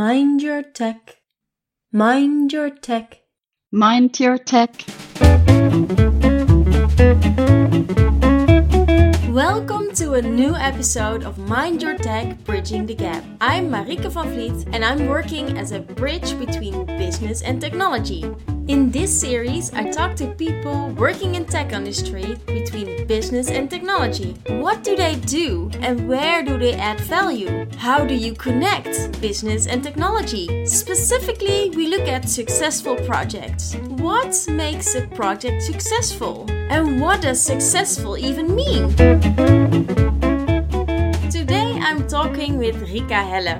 Mind your tech. Mind your tech. Mind your tech. Welcome to a new episode of Mind Your Tech Bridging the Gap. I'm Marike van Vliet and I'm working as a bridge between business and technology. In this series, I talk to people working in tech industry between business and technology. What do they do and where do they add value? How do you connect business and technology? Specifically, we look at successful projects. What makes a project successful? And what does successful even mean? Today I'm talking with Rika Helle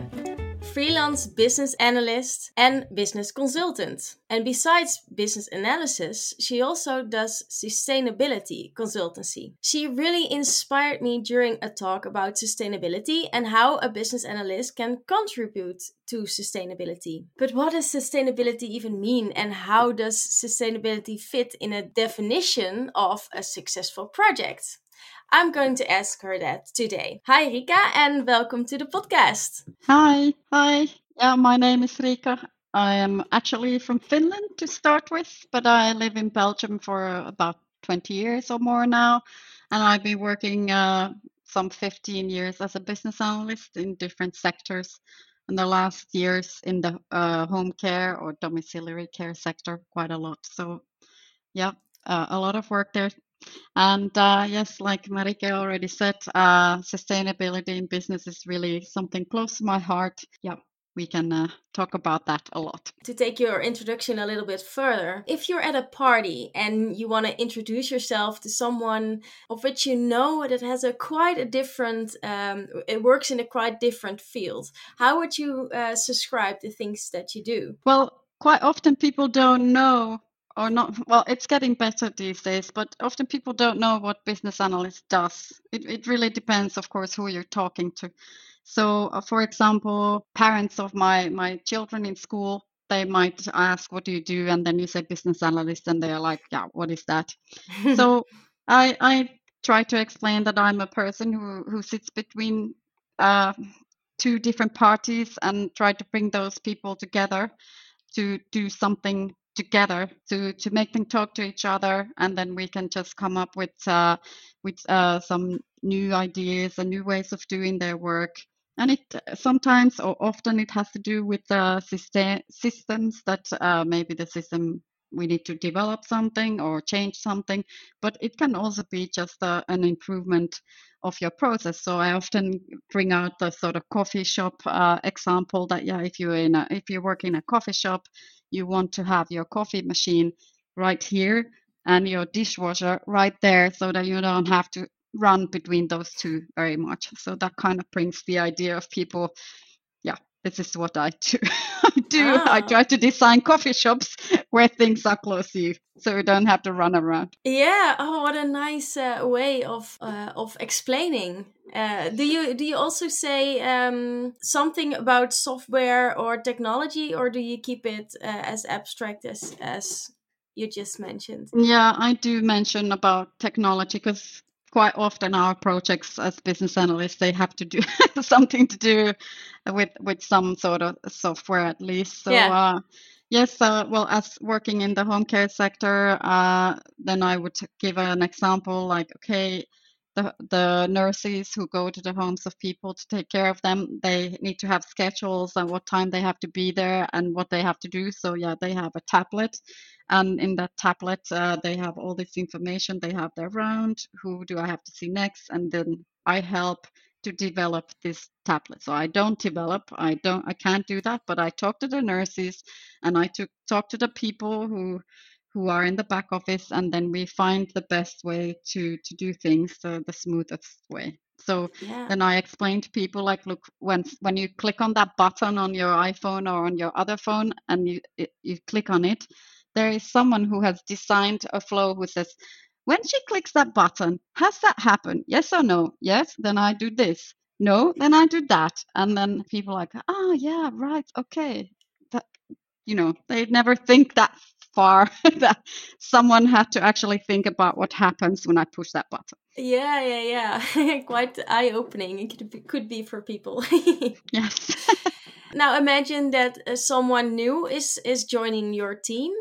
freelance business analyst and business consultant. And besides business analysis, she also does sustainability consultancy. She really inspired me during a talk about sustainability and how a business analyst can contribute to sustainability. But what does sustainability even mean and how does sustainability fit in a definition of a successful project? I'm going to ask her that today. Hi, Rika, and welcome to the podcast. Hi, hi. Yeah, my name is Rika. I am actually from Finland to start with, but I live in Belgium for about 20 years or more now. And I've been working uh, some 15 years as a business analyst in different sectors. In the last years in the uh, home care or domiciliary care sector, quite a lot. So, yeah, uh, a lot of work there and uh, yes, like Marike already said, uh, sustainability in business is really something close to my heart. Yeah, we can uh, talk about that a lot. To take your introduction a little bit further, if you're at a party and you want to introduce yourself to someone of which you know that has a quite a different, um, it works in a quite different field, how would you uh, subscribe the things that you do? Well, quite often people don't know or not well it's getting better these days but often people don't know what business analyst does. It, it really depends of course who you're talking to. So uh, for example parents of my my children in school they might ask what do you do? And then you say business analyst and they're like yeah what is that? So i i try to explain that i'm a person who who sits between uh, two different parties and try to bring those people together to do something together to to make them talk to each other and then we can just come up with uh, with uh, some new ideas and new ways of doing their work. And it sometimes or often it has to do with uh, system, systems that uh, maybe the system we need to develop something or change something but it can also be just a, uh, an improvement of your process. So i often bring out the sort of coffee shop uh, example that yeah if you're in a if you work in a coffee shop you want to have your coffee machine right here and your dishwasher right there so that you don't have to run between those two very much. So that kind of brings the idea of people this is what I do. I do. Ah. I try to design coffee shops where things are close to you, so you don't have to run around. Yeah. Oh, what a nice uh, way of uh, of explaining. Uh, do you do you also say um, something about software or technology, or do you keep it uh, as abstract as as you just mentioned? Yeah, I do mention about technology because quite often our projects as business analysts they have to do something to do with with some sort of software at least so yeah. uh, yes uh, well as working in the home care sector uh, then i would give an example like okay the, the nurses who go to the homes of people to take care of them they need to have schedules and what time they have to be there and what they have to do. So yeah they have a tablet. And in that tablet uh, they have all this information. They have their round who do i have to see next? And then i help to develop this tablet. So i don't develop. I don't i can't do that but i talk to the nurses and i to, talk to the people who who are in the back office and then we find the best way to to do things uh, the smoothest way so yeah. then i explain to people like look when when you click on that button on your iphone or on your other phone and you it, you click on it there is someone who has designed a flow who says, when she clicks that button, has that happened? Yes or no? Yes, then I do this. No, then I do that. And then people are like, oh, yeah, right, okay. That, you know, they never think that far that someone had to actually think about what happens when I push that button. Yeah, yeah, yeah. Quite eye opening. It could be, could be for people. yes. Now imagine that uh, someone new is is joining your team.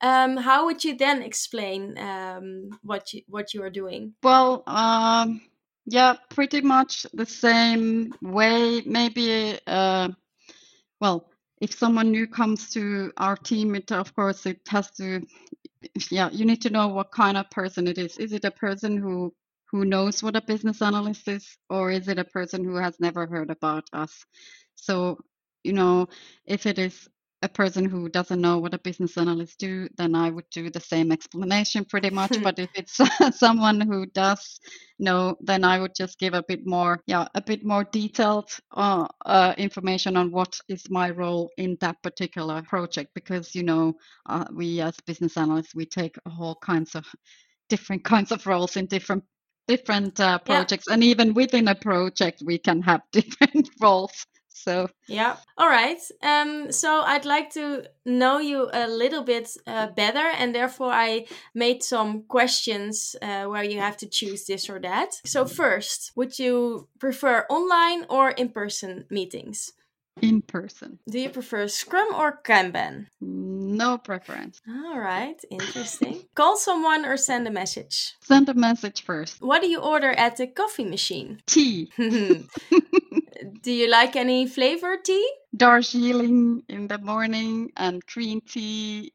Um, how would you then explain um, what you what you are doing? Well, um, yeah, pretty much the same way. Maybe, uh, well, if someone new comes to our team, it of course it has to, yeah, you need to know what kind of person it is. Is it a person who who knows what a business analyst is, or is it a person who has never heard about us? So, you know, if it is a person who doesn't know what a business analyst do, then I would do the same explanation pretty much. but if it's someone who does know, then I would just give a bit more, yeah, a bit more detailed uh, uh, information on what is my role in that particular project. Because you know, uh, we as business analysts, we take all kinds of different kinds of roles in different different uh, projects yeah. and even within a project we can have different roles so yeah all right um so i'd like to know you a little bit uh, better and therefore i made some questions uh, where you have to choose this or that so first would you prefer online or in-person meetings in person. Do you prefer Scrum or Kanban? No preference. All right, interesting. Call someone or send a message? Send a message first. What do you order at the coffee machine? Tea. do you like any flavored tea? Darjeeling in the morning and green tea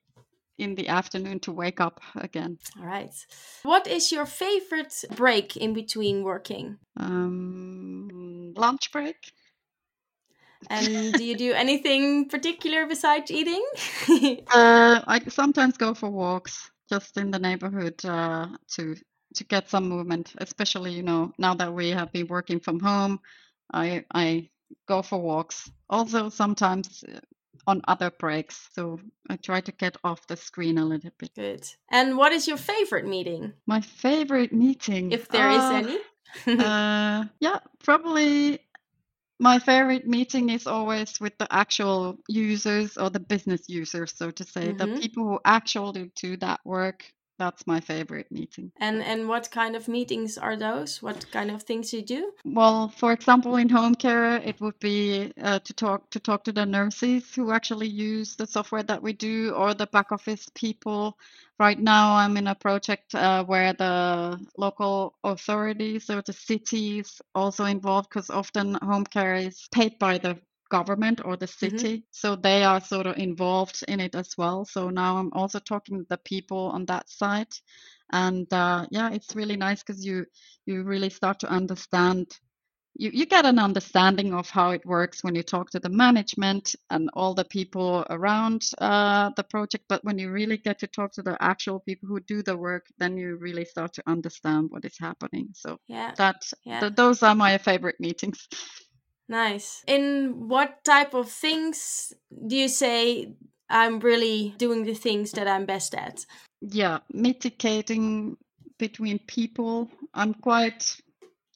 in the afternoon to wake up again. All right. What is your favorite break in between working? Um, lunch break. And do you do anything particular besides eating? uh, I sometimes go for walks just in the neighborhood uh, to to get some movement. Especially, you know, now that we have been working from home, I I go for walks. Also, sometimes uh, on other breaks. So I try to get off the screen a little bit. Good. And what is your favorite meeting? My favorite meeting, if there uh, is any. uh, yeah, probably my favorite meeting is always with the actual users or the business users so to say mm-hmm. the people who actually do that work that's my favorite meeting. And and what kind of meetings are those? What kind of things you do? Well for example in home care it would be uh, to talk to talk to the nurses who actually use the software that we do or the back office people. Right now i'm in a project uh, where the local authorities or the cities also involved because often home care is paid by the government or the mm-hmm. city. Mm-hmm. So they are sort of involved in it as well. So now I'm also talking to the people on that side. And uh, yeah, it's really nice because you you really start to understand you, you get an understanding of how it works when you talk to the management and all the people around uh, the project. But when you really get to talk to the actual people who do the work, then you really start to understand what is happening. So yeah, that yeah. Th- those are my favorite meetings. Nice. In what type of things do you say I'm really doing the things that I'm best at? Yeah, mitigating between people. I'm quite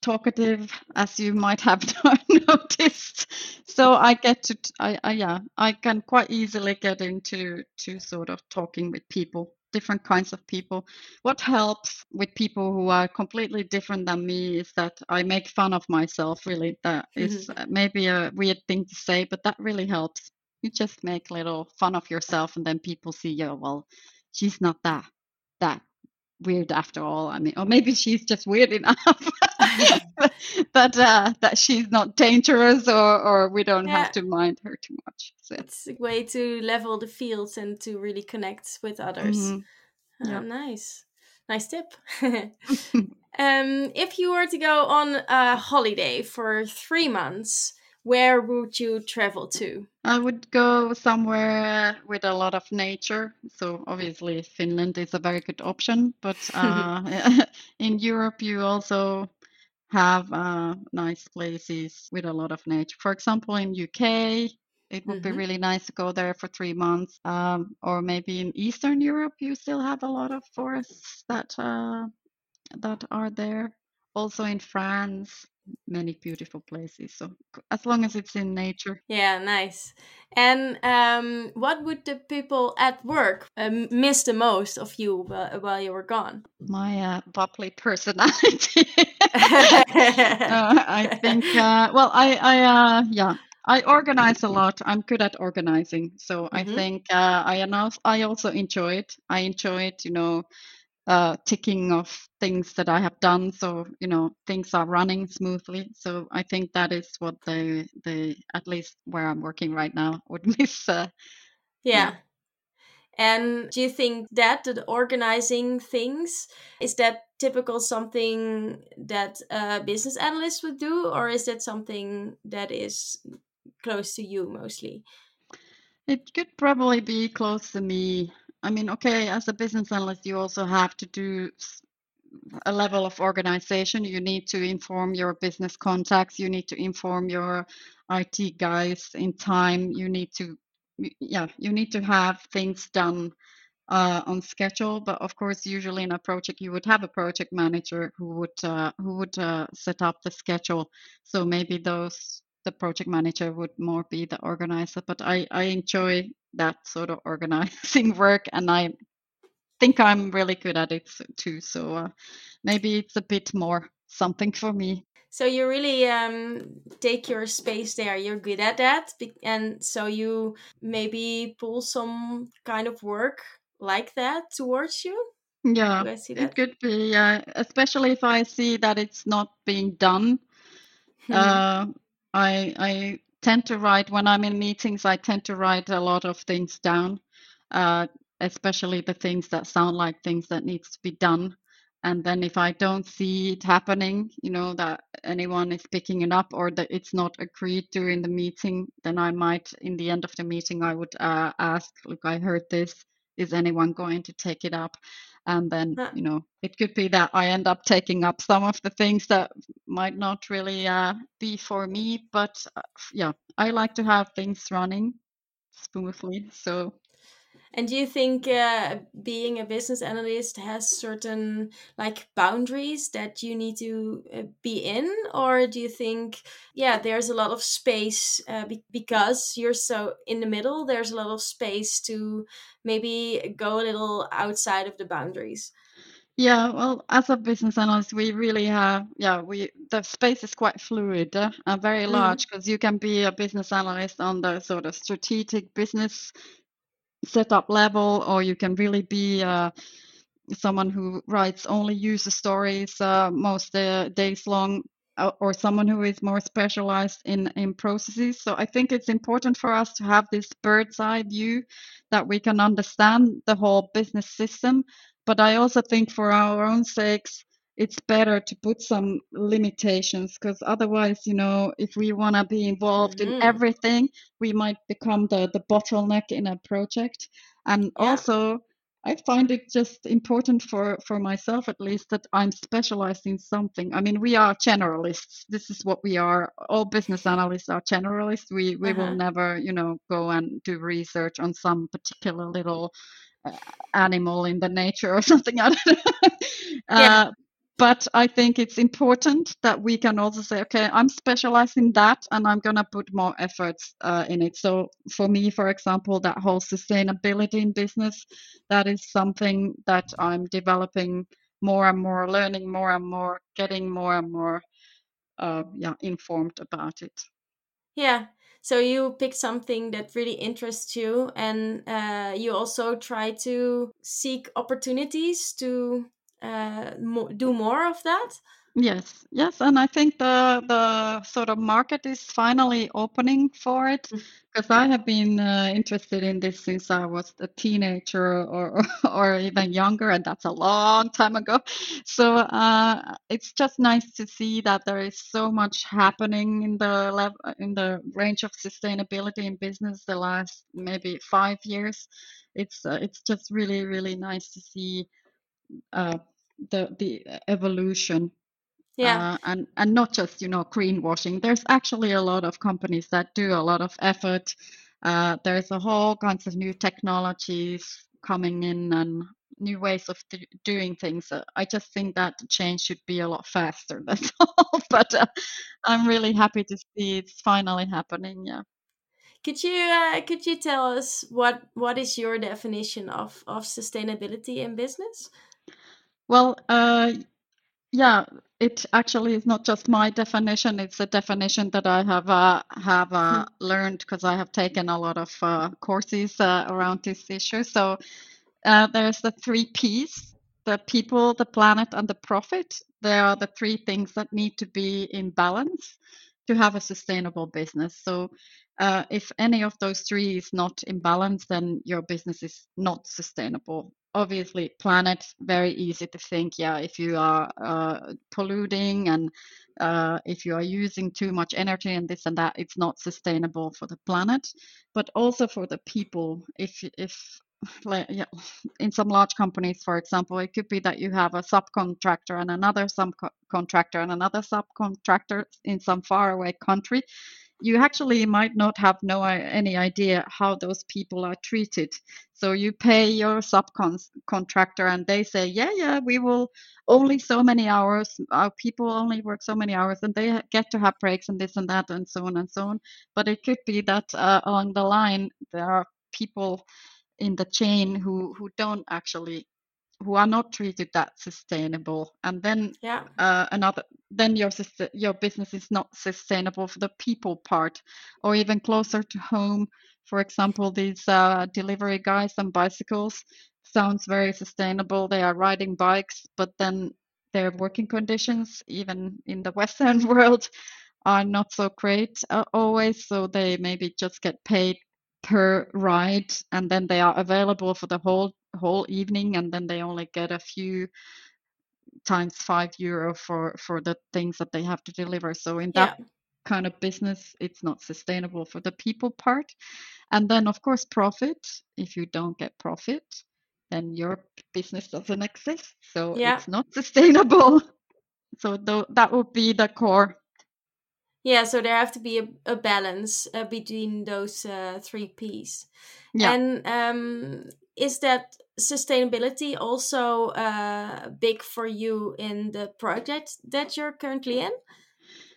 talkative, as you might have noticed. So I get to, I, I yeah, I can quite easily get into to sort of talking with people different kinds of people. What helps with people who are completely different than me is that I make fun of myself, really. That mm-hmm. is maybe a weird thing to say, but that really helps. You just make little fun of yourself, and then people see, yeah, well, she's not that that weird after all. I mean, or maybe she's just weird enough. but uh, that she's not dangerous or, or we don't yeah. have to mind her too much. So. It's a way to level the fields and to really connect with others. Mm-hmm. Yeah. nice. Nice tip. um, if you were to go on a holiday for three months, where would you travel to? I would go somewhere with a lot of nature. So obviously Finland is a very good option, but uh, in Europe you also have uh, nice places with a lot of nature. For example, in UK, it would mm-hmm. be really nice to go there for three months. Um, or maybe in Eastern Europe, you still have a lot of forests that uh, that are there. Also in France, many beautiful places. So as long as it's in nature. Yeah, nice. And um, what would the people at work uh, miss the most of you while, while you were gone? My uh, bubbly personality. uh, I think. Uh, well, I, I, uh, yeah. I organize a lot. I'm good at organizing, so Mm-hmm. I think uh, I announce. I also enjoy it. I enjoy it, you know, uh, ticking off things that I have done, so you know things are running smoothly. So I think that is what the the at least where I'm working right now would miss. Uh, yeah. And do you think that the organizing things is that typical something that a business analyst would do, or is that something that is close to you mostly? It could probably be close to me. I mean, okay, as a business analyst, you also have to do a level of organization. You need to inform your business contacts. You need to inform your IT guys in time. You need to, yeah, you need to have things done uh, on schedule. But of course, usually in a project, you would have a project manager who would uh, who would uh, set up the schedule. So maybe those the project manager would more be the organizer. But I I enjoy that sort of organizing work, and I think I'm really good at it too. So uh, maybe it's a bit more something for me. So you really um, take your space there. You're good at that, and so you maybe pull some kind of work like that towards you. Yeah, it could be, uh, especially if I see that it's not being done. Uh, I I tend to write when I'm in meetings. I tend to write a lot of things down, uh, especially the things that sound like things that needs to be done. And then if I don't see it happening, you know, that anyone is picking it up or that it's not agreed during the meeting, then I might, in the end of the meeting, I would uh, ask, look, I heard this. Is anyone going to take it up? And then, you know, it could be that I end up taking up some of the things that might not really uh, be for me. But uh, yeah, I like to have things running smoothly. So and do you think uh, being a business analyst has certain like boundaries that you need to uh, be in, or do you think, yeah, there's a lot of space uh, be because you're so in the middle? There's a lot of space to maybe go a little outside of the boundaries. Yeah, well, as a business analyst, we really have, yeah, we the space is quite fluid, uh, very large, because mm -hmm. you can be a business analyst on the sort of strategic business setup level, or you can really be uh, someone who writes only user stories uh, most uh, days long, uh, or someone who is more specialized in in processes. So I think it's important for us to have this bird's eye view that we can understand the whole business system. But I also think for our own sakes, it's better to put some limitations because otherwise you know if we want to be involved mm-hmm. in everything we might become the the bottleneck in a project and yeah. also i find it just important for for myself at least that i'm specialized in something i mean we are generalists this is what we are all business analysts are generalists we we uh-huh. will never you know go and do research on some particular little uh, animal in the nature or something I don't know. yeah. Uh, but I think it's important that we can also say, okay, I'm specialized in that and I'm going to put more efforts uh, in it. So for me, for example, that whole sustainability in business, that is something that I'm developing more and more, learning more and more, getting more and more uh, yeah, informed about it. Yeah. So you pick something that really interests you, and uh, you also try to seek opportunities to uh, mo- do more of that? Yes, yes, and I think the the sort of market is finally opening for it because I have been uh, interested in this since I was a teenager or or even younger, and that's a long time ago. So uh, it's just nice to see that there is so much happening in the level in the range of sustainability in business the last maybe five years. It's uh, it's just really really nice to see. Uh, the the evolution yeah. uh, and and not just you know greenwashing. There's actually a lot of companies that do a lot of effort. Uh, there's a whole kinds of new technologies coming in and new ways of th- doing things. Uh, i just think that the change should be a lot faster that's all. But uh, i'm really happy to see it's finally happening yeah. Could you uh, could you tell us what what is your definition of of sustainability in business well, uh, yeah, it actually is not just my definition; it's a definition that I have uh, have uh, hmm. learned because I have taken a lot of uh, courses uh, around this issue. So uh, there's the three P's: the people, the planet, and the profit. They are the three things that need to be in balance to have a sustainable business. So uh, if any of those three is not in balance, then your business is not sustainable obviously planet very easy to think yeah if you are uh, polluting and uh, if you are using too much energy and this and that it's not sustainable for the planet. But also for the people if if like yeah, in some large companies for example it could be that you have a subcontractor and another subcontractor and another subcontractor in some faraway country you actually might not have no any idea how those people are treated. So you pay your subcontractor and they say yeah yeah we will only so many hours our people only work so many hours and they get to have breaks and this and that and so on and so on. But it could be that uh, along the line there are people in the chain who who don't actually who are not treated that sustainable. And then yeah. uh, another then your your business is not sustainable for the people part or even closer to home. For example these uh, delivery guys on bicycles sounds very sustainable. They are riding bikes but then their working conditions even in the western world are not so great uh, always. So they maybe just get paid per ride and then they are available for the whole whole evening and then they only get a few times five euro for for the things that they have to deliver so in that yeah. kind of business it's not sustainable for the people part and then of course profit if you don't get profit then your business doesn't exist so yeah. it's not sustainable so th- that would be the core yeah, so there have to be a, a balance uh, between those uh, three P's. Yeah. And um, is that sustainability also uh, big for you in the project that you're currently in?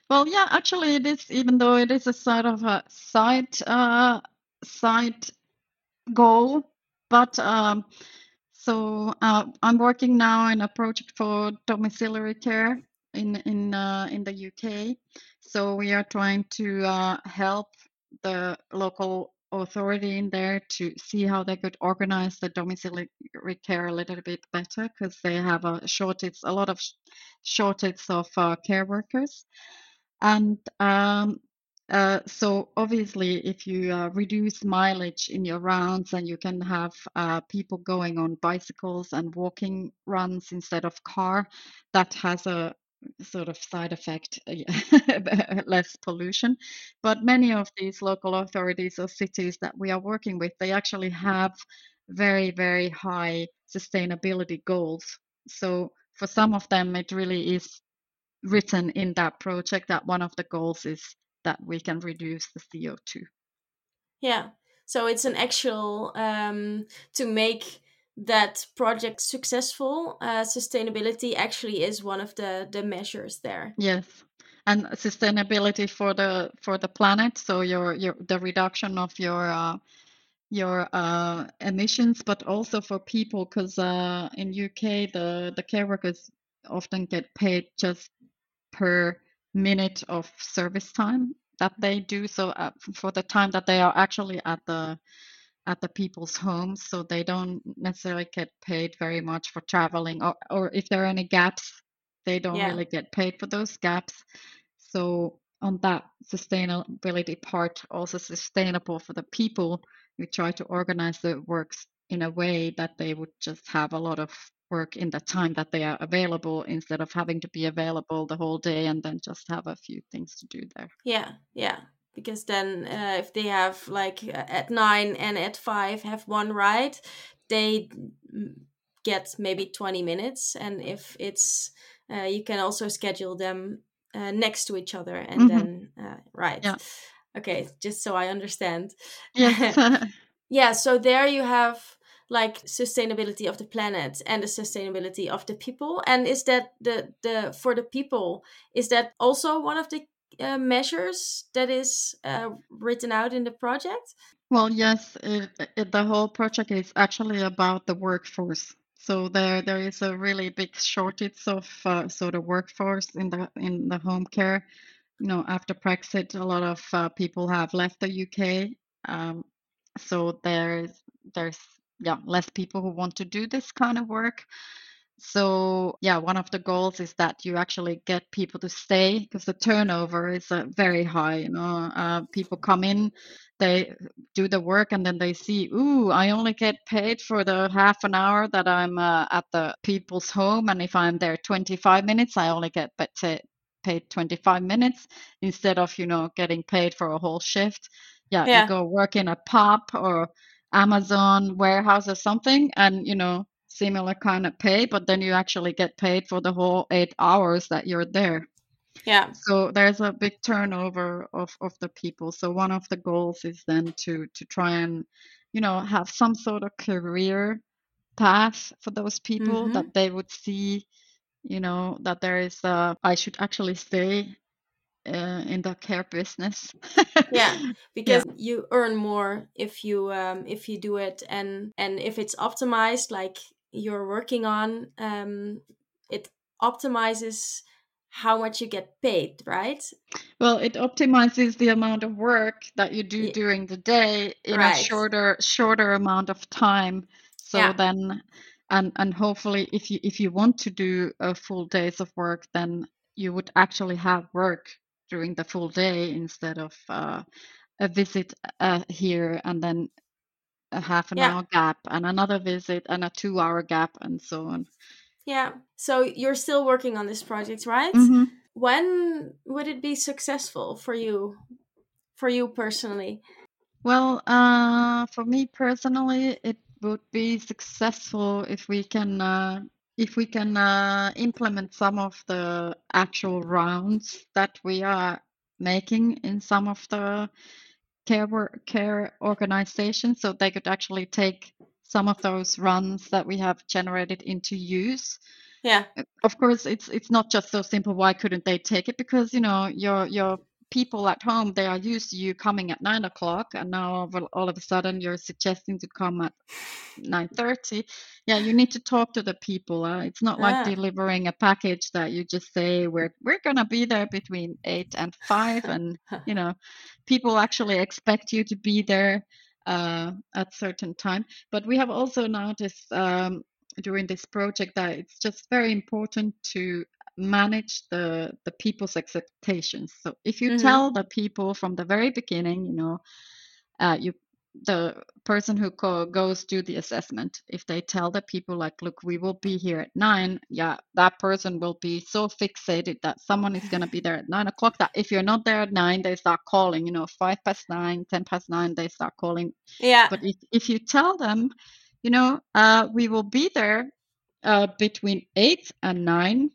Well, yeah, actually, it is. Even though it is a sort of a side uh, side goal, but um, so uh, I'm working now in a project for domiciliary care in in uh, in the UK. So we are trying to uh, help the local authority in there to see how they could organize the domiciliary care a little bit better because they have a shortage, a lot of shortage of uh, care workers. And um, uh, so obviously, if you uh, reduce mileage in your rounds and you can have uh, people going on bicycles and walking runs instead of car, that has a sort of side effect, uh, less pollution. But many of these local authorities or cities that we are working with, they actually have very, very high sustainability goals. So for some of them, it really is written in that project that one of the goals is that we can reduce the CO2. Yeah. So it's an actual um, to make that project successful, uh, sustainability actually is one of the the measures there. Yes, and sustainability for the for the planet. So your your the reduction of your uh, your uh, emissions, but also for people, because uh, in UK the the care workers often get paid just per minute of service time that they do. So uh, for the time that they are actually at the at the people's homes so they don't necessarily get paid very much for traveling or, or if there are any gaps they don't yeah. really get paid for those gaps. So on that sustainability part also sustainable for the people we try to organize the works in a way that they would just have a lot of work in the time that they are available instead of having to be available the whole day and then just have a few things to do there. Yeah yeah because then uh, if they have like uh, at nine and at five have one ride they get maybe 20 minutes. And if it's uh, you can also schedule them uh, next to each other and mm-hmm. then uh, right yeah. okay just so i understand. Yeah. Yeah so there you have like sustainability of the planet and the sustainability of the people. And is that the the for the people is that also one of the uh, measures that is uh, written out in the project? Well, yes, it, it, the whole project is actually about the workforce. So there there is a really big shortage of uh, sort of workforce in the in the home care. You know, after Brexit, a lot of uh, people have left the UK. Um, so there's there's yeah less people who want to do this kind of work so yeah one of the goals is that you actually get people to stay because the turnover is uh, very high you know uh, people come in they do the work and then they see ooh i only get paid for the half an hour that i'm uh, at the people's home and if i'm there 25 minutes i only get paid 25 minutes instead of you know getting paid for a whole shift yeah, yeah. you go work in a pub or amazon warehouse or something and you know similar kind of pay, but then you actually get paid for the whole eight hours that you're there. Yeah. So there's a big turnover of, of the people. So one of the goals is then to to try and, you know, have some sort of career path for those people mm-hmm. that they would see, you know, that there is a I should actually stay uh, in the care business. yeah, because yeah. you earn more if you um, if you do it and and if it's optimized like you're working on, um, it optimizes how much you get paid, right? Well, it optimizes the amount of work that you do during the day in right. a shorter shorter amount of time. So yeah. then and and hopefully if you if you want to do a full days of work then you would actually have work during the full day instead of uh, a visit uh, here and then a half an yeah. hour gap and another visit and a two hour gap and so on. Yeah. So you're still working on this project, right? Mm-hmm. When would it be successful for you, for you personally? Well, uh, for me personally, it would be successful if we can uh, if we can uh, implement some of the actual rounds that we are making in some of the care care organizations so they could actually take some of those runs that we have generated into use. Yeah. Of course it's it's not just so simple why couldn't they take it? Because you know your your people at home they are used to you coming at nine o'clock and now all of a sudden you're suggesting to come at 9.30 yeah you need to talk to the people uh, it's not like yeah. delivering a package that you just say we're we're gonna be there between 8 and 5 and you know people actually expect you to be there uh, at certain time but we have also noticed um, during this project that it's just very important to manage the the people's expectations. So if you mm-hmm. tell the people from the very beginning you know uh, you the person who co- goes do the assessment if they tell the people like look we will be here at nine yeah that person will be so fixated that someone is going to be there at nine o'clock that if you're not there at nine they start calling you know five past nine ten past nine they start calling. Yeah. But if, if you tell them you know uh, we will be there uh, between eight and nine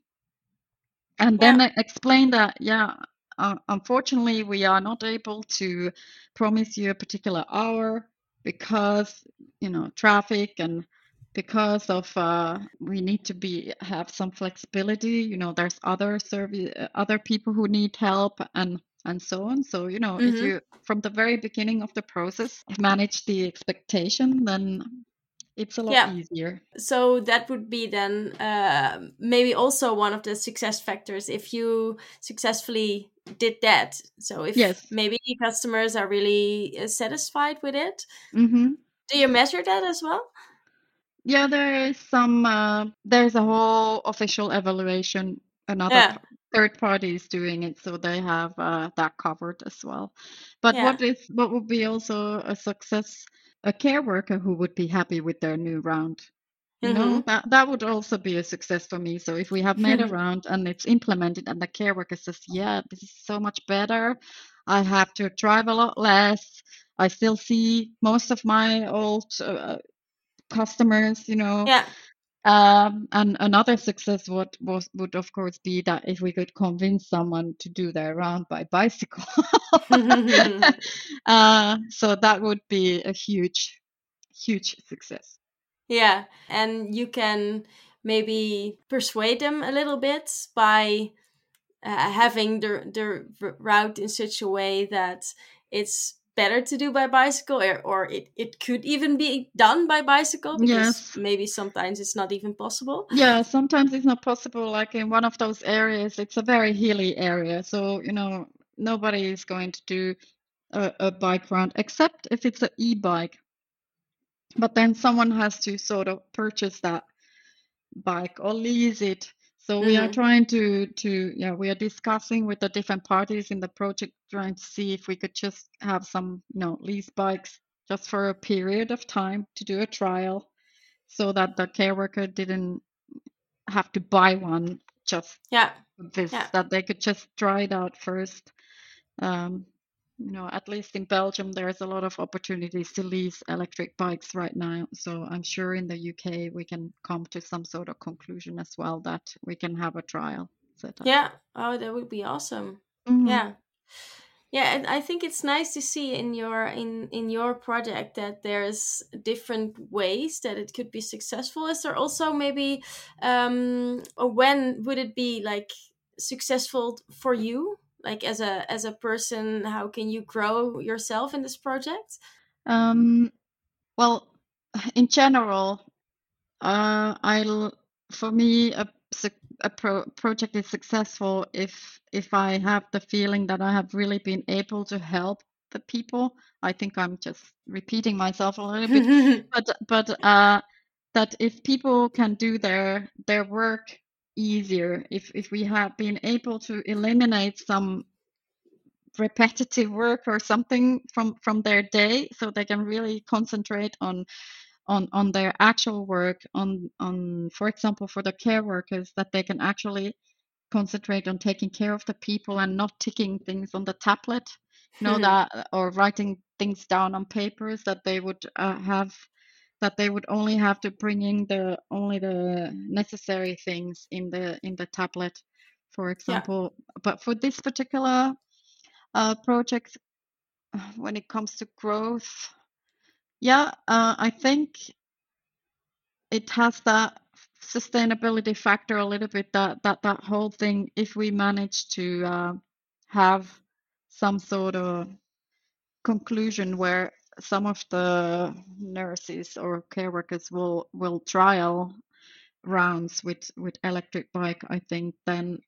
and then yeah. explain that yeah uh, unfortunately we are not able to promise you a particular hour because you know traffic and because of uh, we need to be have some flexibility you know there's other service uh, other people who need help and and so on so you know mm-hmm. if you from the very beginning of the process manage the expectation then it's a lot yeah. easier. So that would be then uh, maybe also one of the success factors if you successfully did that. So if yes. maybe customers are really uh, satisfied with it, mm-hmm. do you measure that as well? Yeah, there is some. Uh, there's a whole official evaluation. Another yeah. third party is doing it, so they have uh, that covered as well. But yeah. what is what would be also a success? A care worker who would be happy with their new round you mm-hmm. know that that would also be a success for me. So if we have made a round and it's implemented and the care worker says yeah this is so much better. I have to drive a lot less. I still see most of my old uh, customers you know? Yeah um, and another success would was would of course be that if we could convince someone to do their round by bicycle. uh, so that would be a huge, huge success. Yeah, and you can maybe persuade them a little bit by uh, having the the route in such a way that it's better to do by bicycle or, or it, it could even be done by bicycle because Yes. maybe sometimes it's not even possible Yeah, sometimes it's not possible. Like in one of those areas, it's a very hilly area. So, you know, nobody is going to do a, a bike round except if it's an e-bike. But then someone has to sort of purchase that bike or lease it. So we are Mhm. trying to to yeah, we are discussing with the different parties in the project, trying to see if we could just have some, you know, lease bikes just for a period of time to do a trial so that the care worker didn't have to buy one just yeah this, Yeah. that they could just try it out first. Um, you know, at least in Belgium, there's a lot of opportunities to lease electric bikes right now. So I'm sure in the UK we can come to some sort of conclusion as well that we can have a trial set up. yeah oh that would be awesome Mhm. yeah yeah and i think it's nice to see in your in in your project that there's different ways that it could be successful is there also maybe um or when would it be like successful for you like as a as a person how can you grow yourself in this project Um, well, in general, uh, I'll for me a a pro- project is successful if if I have the feeling that I have really been able to help the people. I think I'm just repeating myself a little bit, but but uh, that if people can do their their work easier, if if we have been able to eliminate some repetitive work or something from from their day so they can really concentrate on on on their actual work on on for example for the care workers that they can actually concentrate on taking care of the people and not ticking things on the tablet you know that or writing things down on papers that they would uh, have that they would only have to bring in the only the necessary things in the in the tablet for example. But for this particular uh, project when it comes to growth yeah uh, i think it has that sustainability factor a little bit that that that whole thing if we manage to uh, have some sort of conclusion where some of the nurses or care workers will will trial rounds with with electric bike i think then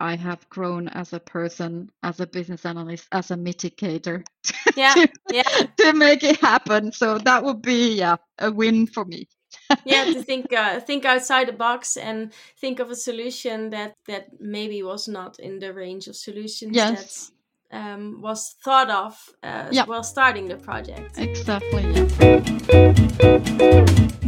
i have grown as a person as a business analyst as a mitigator yeah to, yeah. to make it happen. So that would be yeah a win for me. Yeah to think uh, think outside the box and think of a solution that that maybe was not in the range of solutions yes. that um, was thought of uh, Yeah. while starting the project. exactly yeah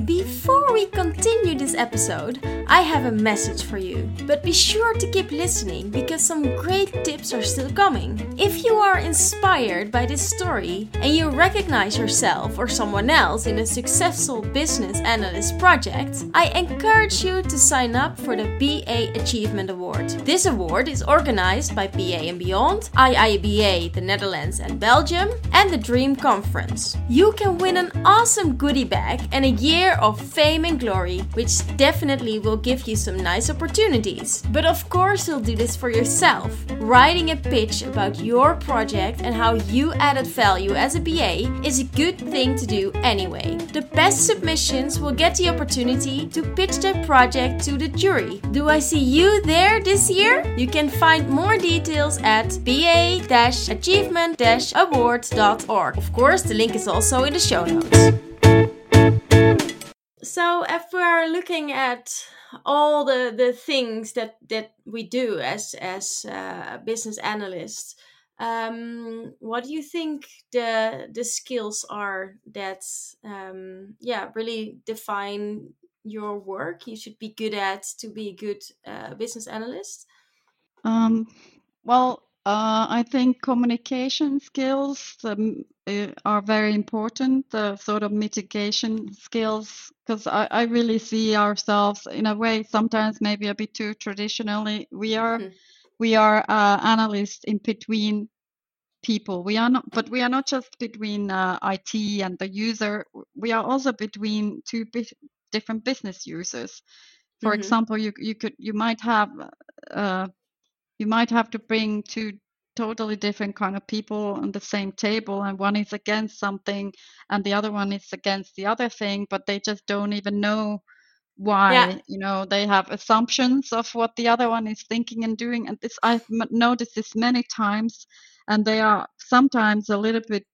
Before we continue this episode, I have a message for you. But be sure to keep listening because some great tips are still coming. If you are inspired by this story and you recognize yourself or someone else in a successful business analyst project, I encourage you to sign up for the BA Achievement Award. This award is organized by BA and Beyond, IIBA, the Netherlands and Belgium, and the Dream Conference. You can win an awesome goodie bag and a year of fame and glory, which definitely will give you some nice opportunities. But of course, you'll do this for yourself. Writing a pitch about your project and how you added value as a BA is a good thing to do anyway. The best submissions will get the opportunity to pitch their project to the jury. Do I see you there this year? You can find more details at ba-achievement-award.org. Of course, the link is also in the show notes. So, if we're looking at all the, the things that, that we do as as uh, business analysts, um, what do you think the the skills are that um, yeah really define your work? You should be good at to be a good uh, business analyst. Um, well, uh, I think communication skills um, uh, are very important, the sort of mitigation skills, because I, I really see ourselves in a way sometimes maybe a bit too traditionally. We are Mhm. we are uh, analysts in between people. We are not, but we are not just between uh, IT and the user. We are also between two bi- different business users. For Mhm. example, you you could you might have uh, you might have to bring two totally different kind of people on the same table and one is against something and the other one is against the other thing but they just don't even know why yeah. you know they have assumptions of what the other one is thinking and doing and this i've noticed this many times and they are sometimes a little bit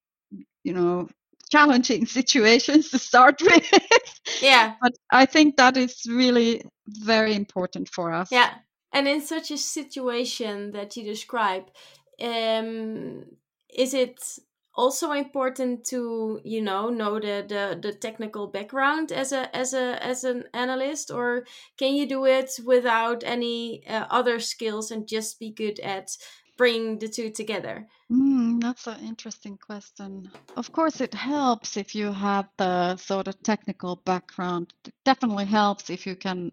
you know challenging situations to start with. Yeah. But i think that is really very important for us. Yeah and in such a situation that you describe um is it also important to you know know the, the the technical background as a as a as an analyst? Or can you do it without any uh, other skills and just be good at bringing the two together? Mm, that's an interesting question. Of course it helps if you have the sort of technical background. It definitely helps if you can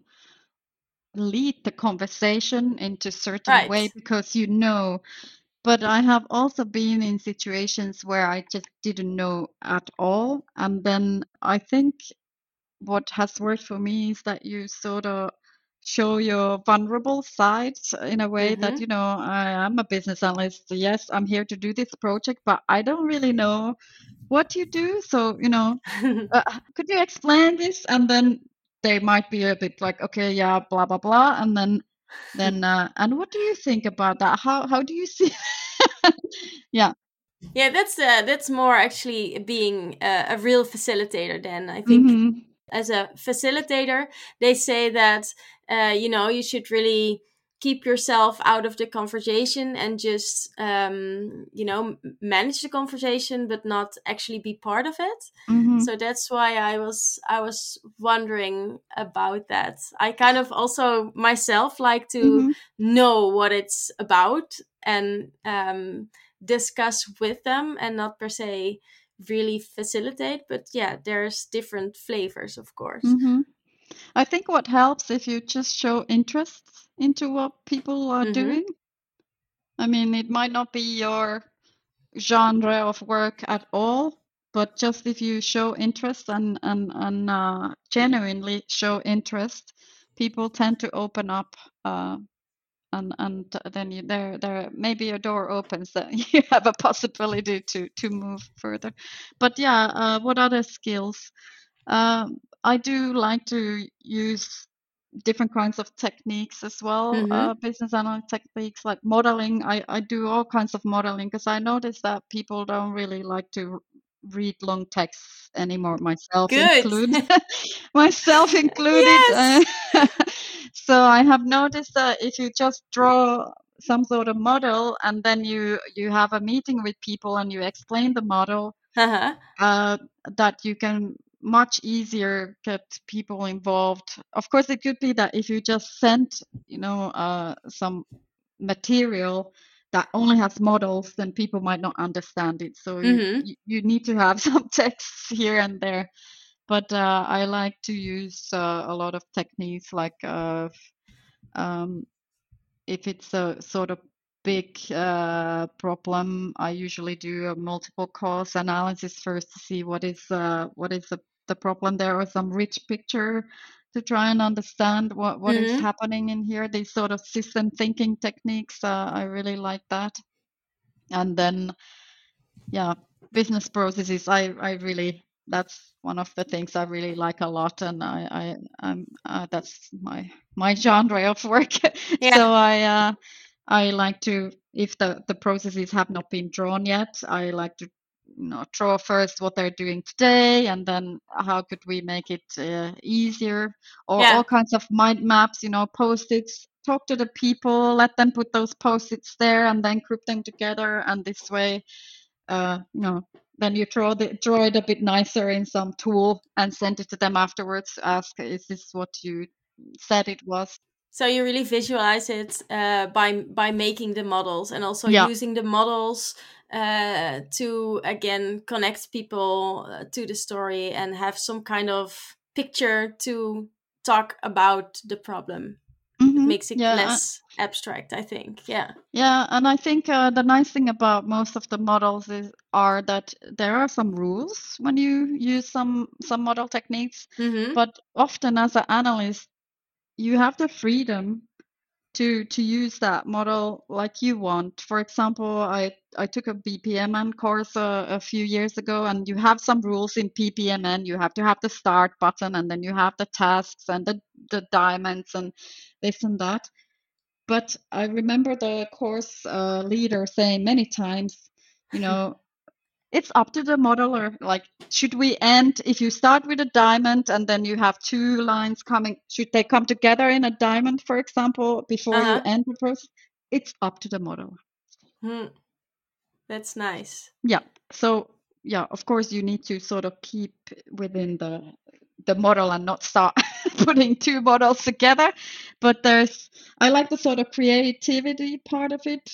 lead the conversation into certain right. way because you know but I have also been in situations where I just didn't know at all. And then I think what has worked for me is that you sort of show your vulnerable side in a way mm-hmm. that, you know, I am a business analyst. Yes, I'm here to do this project, but I don't really know what you do. So, you know, uh, could you explain this? And then they might be a bit like, okay, yeah, blah, blah, blah. And then then uh, and what do you think about that how how do you see yeah yeah that's uh, that's more actually being uh, a real facilitator then i think mm-hmm. as a facilitator they say that uh, you know you should really keep yourself out of the conversation and just um, you know manage the conversation but not actually be part of it mm-hmm. so that's why i was i was wondering about that i kind of also myself like to mm-hmm. know what it's about and um, discuss with them and not per se really facilitate but yeah there's different flavors of course mm-hmm. I think what helps if you just show interest into what people are mm-hmm. doing. I mean, it might not be your genre of work at all, but just if you show interest and and and uh, genuinely show interest, people tend to open up. Uh, and and then you, there there maybe a door opens that you have a possibility to to move further. But yeah, uh, what other skills? Um, I do like to use different kinds of techniques as well mm-hmm. uh, business analyst techniques like modeling i, I do all kinds of modeling because i notice that people don't really like to read long texts anymore myself Good. included myself included yes. uh, so i have noticed that if you just draw some sort of model and then you you have a meeting with people and you explain the model uh-huh. uh, that you can much easier get people involved. Of course, it could be that if you just send, you know, uh, some material that only has models, then people might not understand it. So mm-hmm. you, you need to have some texts here and there. But uh, I like to use uh, a lot of techniques like uh, um, if it's a sort of big uh, problem, I usually do a multiple cause analysis first to see what is uh, what is the the problem there or some rich picture to try and understand what, what mm-hmm. is happening in here these sort of system thinking techniques uh, i really like that and then yeah business processes i i really that's one of the things i really like a lot and i i i'm uh, that's my my genre of work yeah. so i uh i like to if the the processes have not been drawn yet i like to you know draw first what they're doing today and then how could we make it uh, easier or yeah. all kinds of mind maps you know post-its talk to the people let them put those post-its there and then group them together and this way uh, you know then you draw the draw it a bit nicer in some tool and send it to them afterwards to ask is this what you said it was so you really visualize it uh, by by making the models and also yeah. using the models uh, to again connect people uh, to the story and have some kind of picture to talk about the problem. Mm-hmm. It makes it yeah. less abstract, I think. Yeah. Yeah, and I think uh, the nice thing about most of the models is are that there are some rules when you use some some model techniques, mm-hmm. but often as an analyst, you have the freedom to to use that model like you want. For example, I I took a BPMN course a, a few years ago, and you have some rules in BPMN. You have to have the start button, and then you have the tasks and the the diamonds and this and that. But I remember the course uh, leader saying many times, you know, it's up to the modeler. Like, should we end if you start with a diamond and then you have two lines coming? Should they come together in a diamond, for example, before Uh-huh. you end the process? It's up to the modeler. Hmm. That's nice. Yeah. So yeah, of course you need to sort of keep within the the model and not start putting two models together. But there's I like the sort of creativity part of it.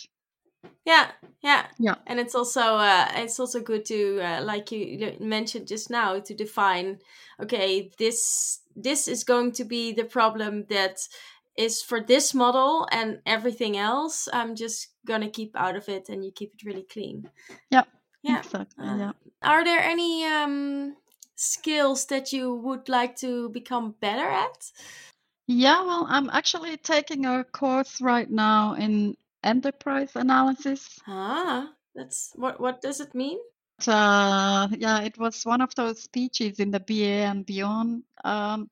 Yeah, yeah, Yeah. And it's also uh, it's also good to uh, like you mentioned just now to define. Okay, this this is going to be the problem that is for this model, and everything else I'm just gonna keep out of it, and you keep it really clean. Yeah. Yeah. Exactly. Uh, yeah. Are there any um, skills that you would like to become better at? Yeah, well, I'm actually taking a course right now in enterprise analysis. Ah, that's what. What does it mean? Uh, yeah, it was one of those speeches in the BA and beyond um,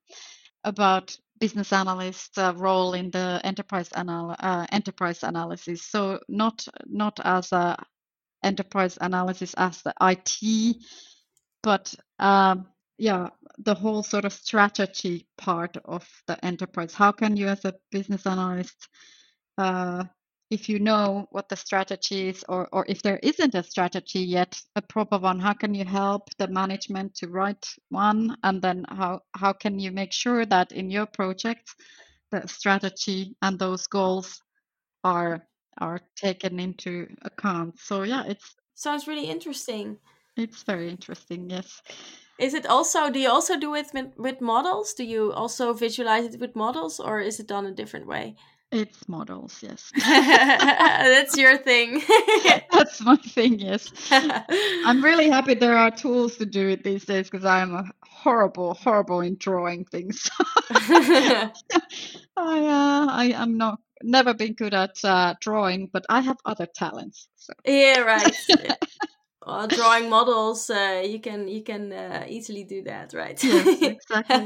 about business analyst uh, role in the enterprise anal uh, enterprise analysis. So not not as a enterprise analysis as the IT, but um, yeah, the whole sort of strategy part of the enterprise. How can you, as a business analyst, uh, if you know what the strategy is, or, or if there isn't a strategy yet, a proper one, how can you help the management to write one? And then how, how can you make sure that in your project, the strategy and those goals are are taken into account? So yeah, it's Sounds really interesting. it's very interesting. Yes. Is it also? Do you also do it with, with models? Do you also visualize it with models, or is it done a different way? It's models, yes. That's your thing. That's my thing, yes. I'm really happy there are tools to do it these days because I'm a horrible, horrible in drawing things. I, uh, I am not never been good at uh, drawing, but I have other talents. So yeah, right. Well, drawing models, uh, you can you can uh, easily do that, right? yes, exactly.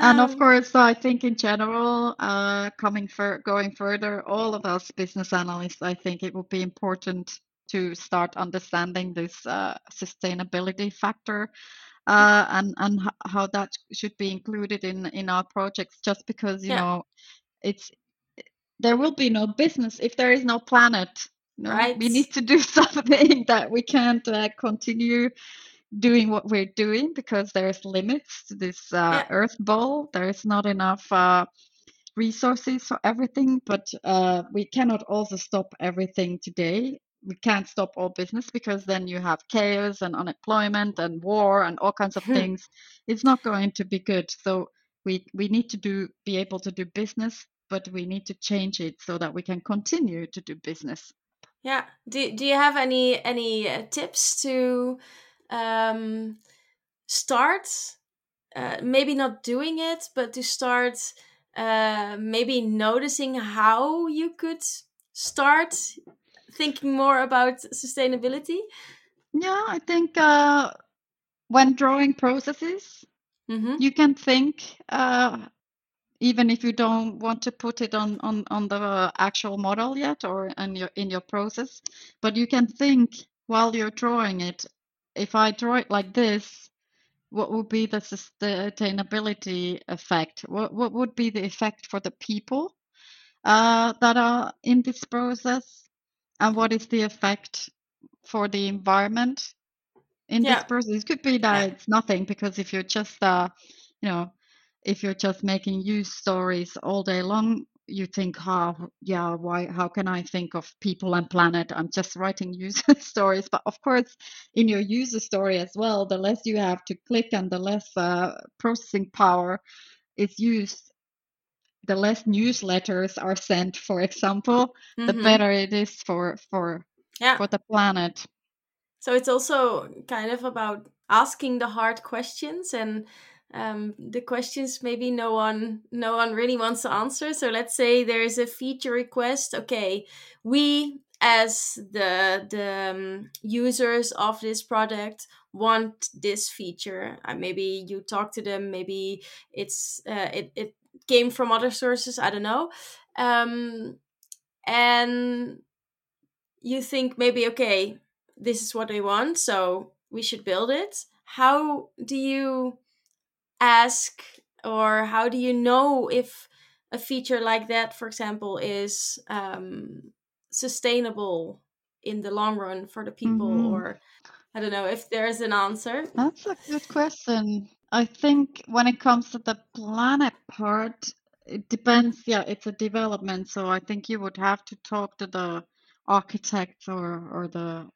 And of Um, course, I think in general, uh, coming for going further, all of us business analysts, I think it would be important to start understanding this uh, sustainability factor uh, and and how that should be included in in our projects. Just because you Yeah. know, it's there will be no business if there is no planet. Know, we need to do something that we can't uh, continue doing what we're doing because there's limits to this uh, Yeah. earth ball. There's not enough uh, resources for everything but uh, we cannot also stop everything today. We can't stop all business because then you have chaos and unemployment and war and all kinds of things. It's not going to be good. So we we need to do be able to do business but we need to change it so that we can continue to do business. Yeah. Do Do you have any any uh, tips to um, start? Uh, maybe not doing it, but to start uh, maybe noticing how you could start thinking more about sustainability. yeah i think uh, when drawing processes Mm-hmm. you can think uh, even if you don't want to put it on, on, on the actual model yet or in your in your process but you can think while you're drawing it if i draw it like this what would be the sustainability effect? What, what would be the effect for the people uh, that are in this process? And what is the effect for the environment in Yeah. this process? It could be that it's nothing because if you're just uh you know if you're just making user stories all day long you think how yeah why how can i think of people and planet i'm just writing user stories but of course in your user story as well the less you have to click and the less uh, processing power is used the less newsletters are sent for example the Mhm. better it is for for Yeah. for the planet So it's also kind of about asking the hard questions and um, the questions maybe no one no one really wants to answer. So let's say there is a feature request. Okay, we as the the um, users of this product want this feature. Uh, maybe you talk to them. Maybe it's uh, it it came from other sources. I don't know. Um, and you think maybe okay, this is what they want, so we should build it. How do you ask or how do you know if a feature like that, for example, is um, sustainable in the long run for the people mm-hmm. or I don't know if there's an answer. That's a good question. I think when it comes to the planet part, it depends. Yeah, it's a development. So I think you would have to talk to the architect or, or the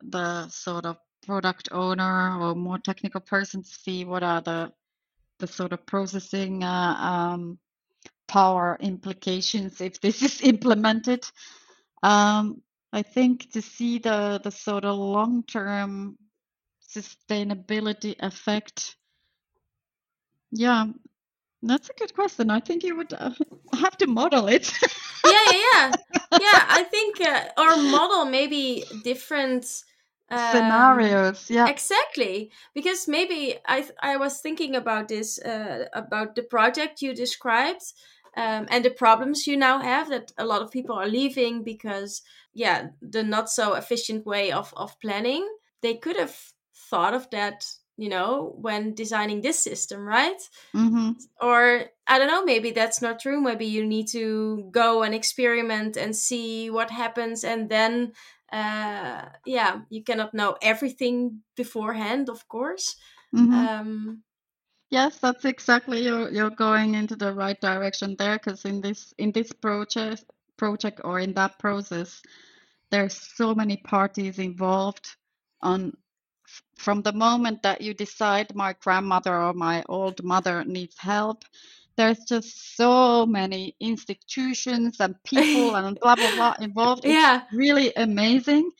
the sort of product owner or more technical person to see what are the the sort of processing uh, um, power implications if this is implemented. Um, I think to see the the sort of long term sustainability effect. Yeah, that's a good question. I think you would uh, have to model it. yeah, yeah, yeah. Yeah, I think uh, or model maybe different um, scenarios. Yeah, exactly. Because maybe I I was thinking about this uh, about the project you described um, and the problems you now have that a lot of people are leaving because yeah the not so efficient way of of planning they could have thought of that you know when designing this system right mm-hmm. or i don't know maybe that's not true maybe you need to go and experiment and see what happens and then uh yeah you cannot know everything beforehand of course mm-hmm. um Yes, that's exactly you're you're going into the right direction there because in this in this project project or in that process, there's so many parties involved on from the moment that you decide my grandmother or my old mother needs help there's just so many institutions and people and blah blah blah involved it's yeah really amazing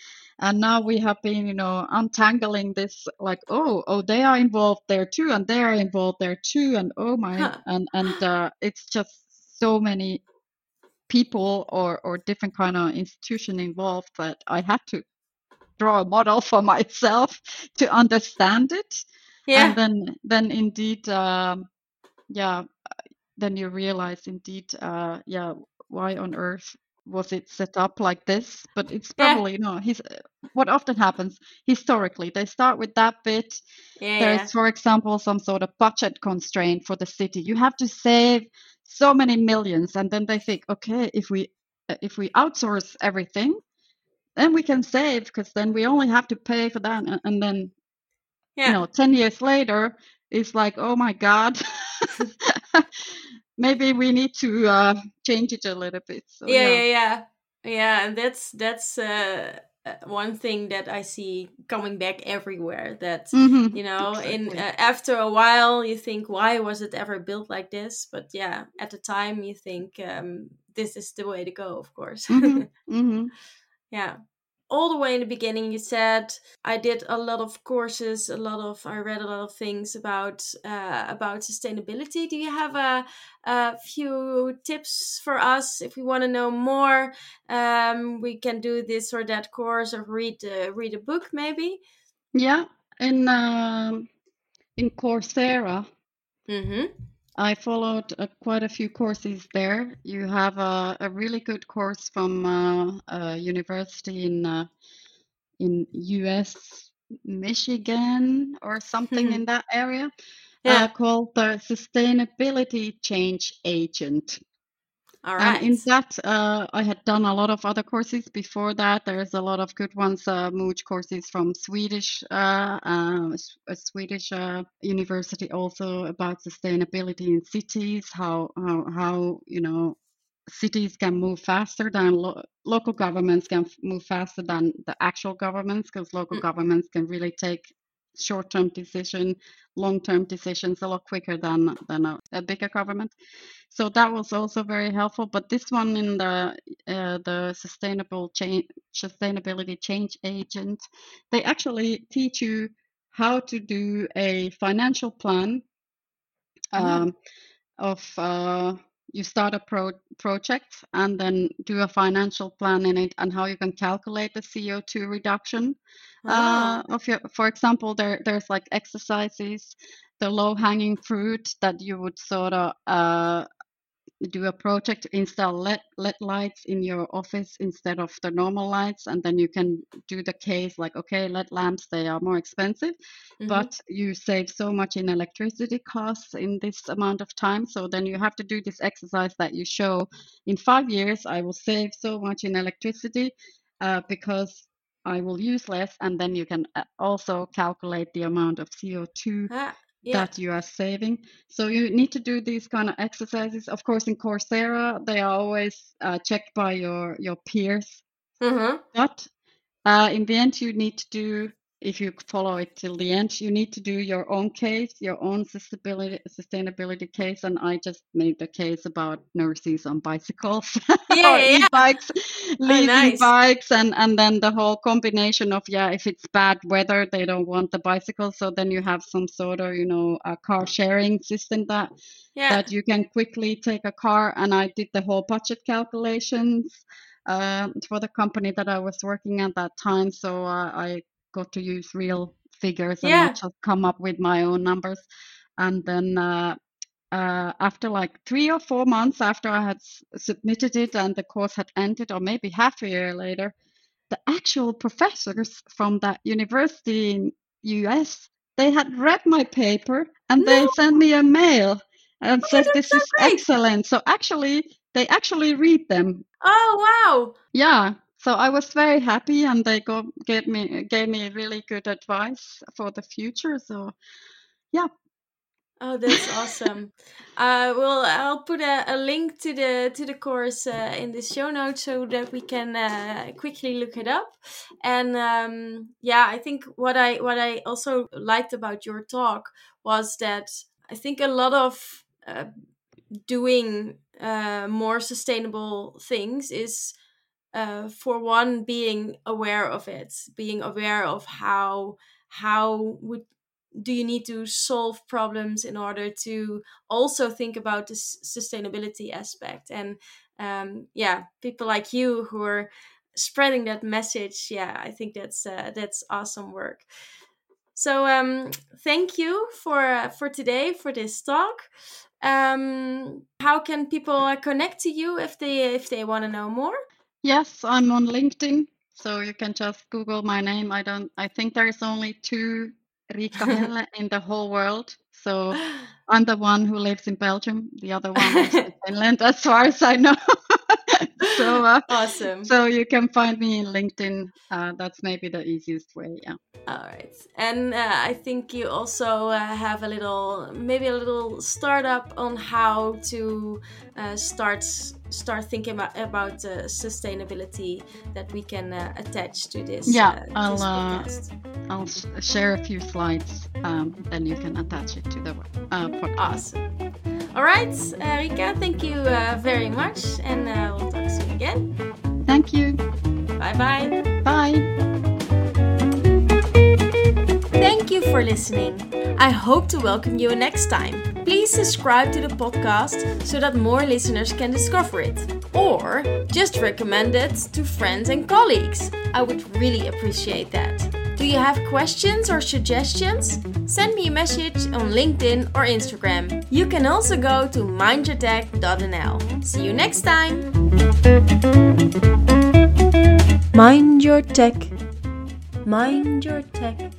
and now we have been you know untangling this like oh oh they are involved there too and they are involved there too and oh my huh. and and uh, it's just so many people or or different kind of institution involved that i had to draw a model for myself to understand it yeah. and then then indeed um, yeah then you realize indeed uh, yeah why on earth was it set up like this but it's probably yeah. know he's what often happens historically they start with that bit yeah. there's for example some sort of budget constraint for the city you have to save so many millions and then they think okay if we if we outsource everything then we can save because then we only have to pay for that and, and then yeah. you know 10 years later it's like oh my god maybe we need to uh, change it a little bit. So, yeah, yeah, yeah, yeah, and that's that's uh, uh, one thing that I see coming back everywhere. That mm-hmm. you know, exactly. in uh, after a while, you think, why was it ever built like this? But yeah, at the time, you think um, this is the way to go. Of course. Mm-hmm. Mm-hmm. yeah all the way in the beginning you said i did a lot of courses a lot of i read a lot of things about uh, about sustainability. Do you have a, a few tips for us? If we want to know more um, we can do this or that course or read uh, read a book maybe? Yeah in um, in coursera. Mm-hmm. I followed uh, quite a few courses there. You have a, a really good course from uh, a university in uh, in U.S. Michigan or something in that area uh, yeah. called the Sustainability Change Agent. All right. In that, uh, I had done a lot of other courses before that. There's a lot of good ones, uh, MOOC courses from Swedish, uh, uh a Swedish uh, university also about sustainability in cities, how, how, how you know, cities can move faster than lo- local governments can move faster than the actual governments because local mm. governments can really take short-term decision, long-term decisions a lot quicker than than a, a, bigger government. So that was also very helpful. But this one in the uh, the sustainable change sustainability change agent, they actually teach you how to do a financial plan um, of uh, you start a pro- project and then do a financial plan in it and how you can calculate the CO2 reduction uh, of your. For example, there there's like exercises, the low hanging fruit that you would sort of uh, do a project install LED, LED lights in your office instead of the normal lights and then you can do the case like okay LED lamps they are more expensive mm-hmm. but you save so much in electricity costs in this amount of time so then you have to do this exercise that you show in five years i will save so much in electricity uh, because I will use less, and then you can uh, also calculate the amount of CO2 ah, yeah. that you are saving. So you need to do these kind of exercises. Of course, in Coursera, they are always uh, checked by your your peers. Mm-hmm. But uh, in the end, you need to do if you follow it till the end, you need to do your own case, your own sustainability sustainability case. And I just made the case about nurses on bicycles, yeah, yeah. e-bikes, oh, leasing nice. bikes, and and then the whole combination of yeah, if it's bad weather, they don't want the bicycle, so then you have some sort of you know a car sharing system that yeah. that you can quickly take a car. And I did the whole budget calculations. Uh, for the company that I was working at that time. So uh, I got to use real figures and yeah. not just come up with my own numbers. And then uh, uh, after like three or four months after I had s- submitted it and the course had ended, or maybe half a year later, the actual professors from that university in US they had read my paper and no. they sent me a mail and oh, said this so is great. excellent. So actually, they actually read them. Oh wow! Yeah, so I was very happy, and they go, gave me gave me really good advice for the future. So, yeah. Oh, that's awesome. uh, well, I'll put a, a, link to the to the course uh, in the show notes so that we can uh, quickly look it up. And um, yeah, I think what I what I also liked about your talk was that I think a lot of uh, doing uh, more sustainable things is uh, for one being aware of it being aware of how how would do you need to solve problems in order to also think about the sustainability aspect? And um, yeah people like you who are spreading that message yeah i think that's uh, that's awesome work. So um, thank you for uh, for today for this talk. Um, how can people connect to you if they if they want to know more Yes, I'm on LinkedIn, so you can just Google my name. I don't. I think there is only two Riikka Helle in the whole world. So I'm the one who lives in Belgium. The other one is in Finland, as far as I know. so uh, awesome. So you can find me in LinkedIn. Uh, that's maybe the easiest way. Yeah. All right, and uh, I think you also uh, have a little, maybe a little startup on how to uh, start start thinking about about uh, sustainability that we can uh, attach to this. Yeah, uh, I'll this uh, I'll share a few slides. Um, then you can attach it to the podcast. Awesome. All right, Riikka, thank you very much, and we'll talk soon again. Thank you. Bye-bye. Bye. Thank you for listening. I hope to welcome you next time. Please subscribe to the podcast so that more listeners can discover it. Or just recommend it to friends and colleagues. I would really appreciate that. Do you have questions or suggestions? Send me a message on LinkedIn or Instagram. You can also go to mindyourtech.nl. See you next time. Mind your tech. Mind your tech.